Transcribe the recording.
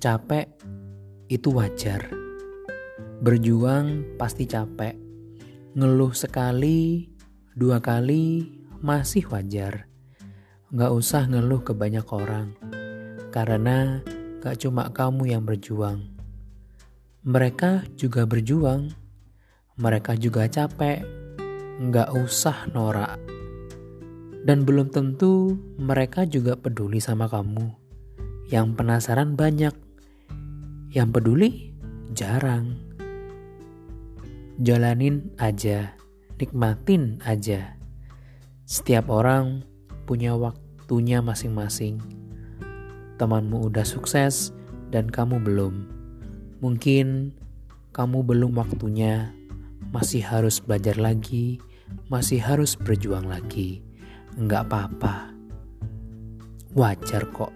Capek itu wajar. Berjuang pasti capek. Ngeluh sekali, dua kali masih wajar. Gak usah ngeluh ke banyak orang. Karena gak cuma kamu yang berjuang. Mereka juga berjuang. Mereka juga capek. Gak usah norak. Dan belum tentu mereka juga peduli sama kamu. Yang penasaran banyak yang peduli jarang. Jalanin aja, nikmatin aja. Setiap orang punya waktunya masing-masing. Temanmu udah sukses dan kamu belum. Mungkin kamu belum waktunya, masih harus belajar lagi, masih harus berjuang lagi. Enggak apa-apa. Wajar kok.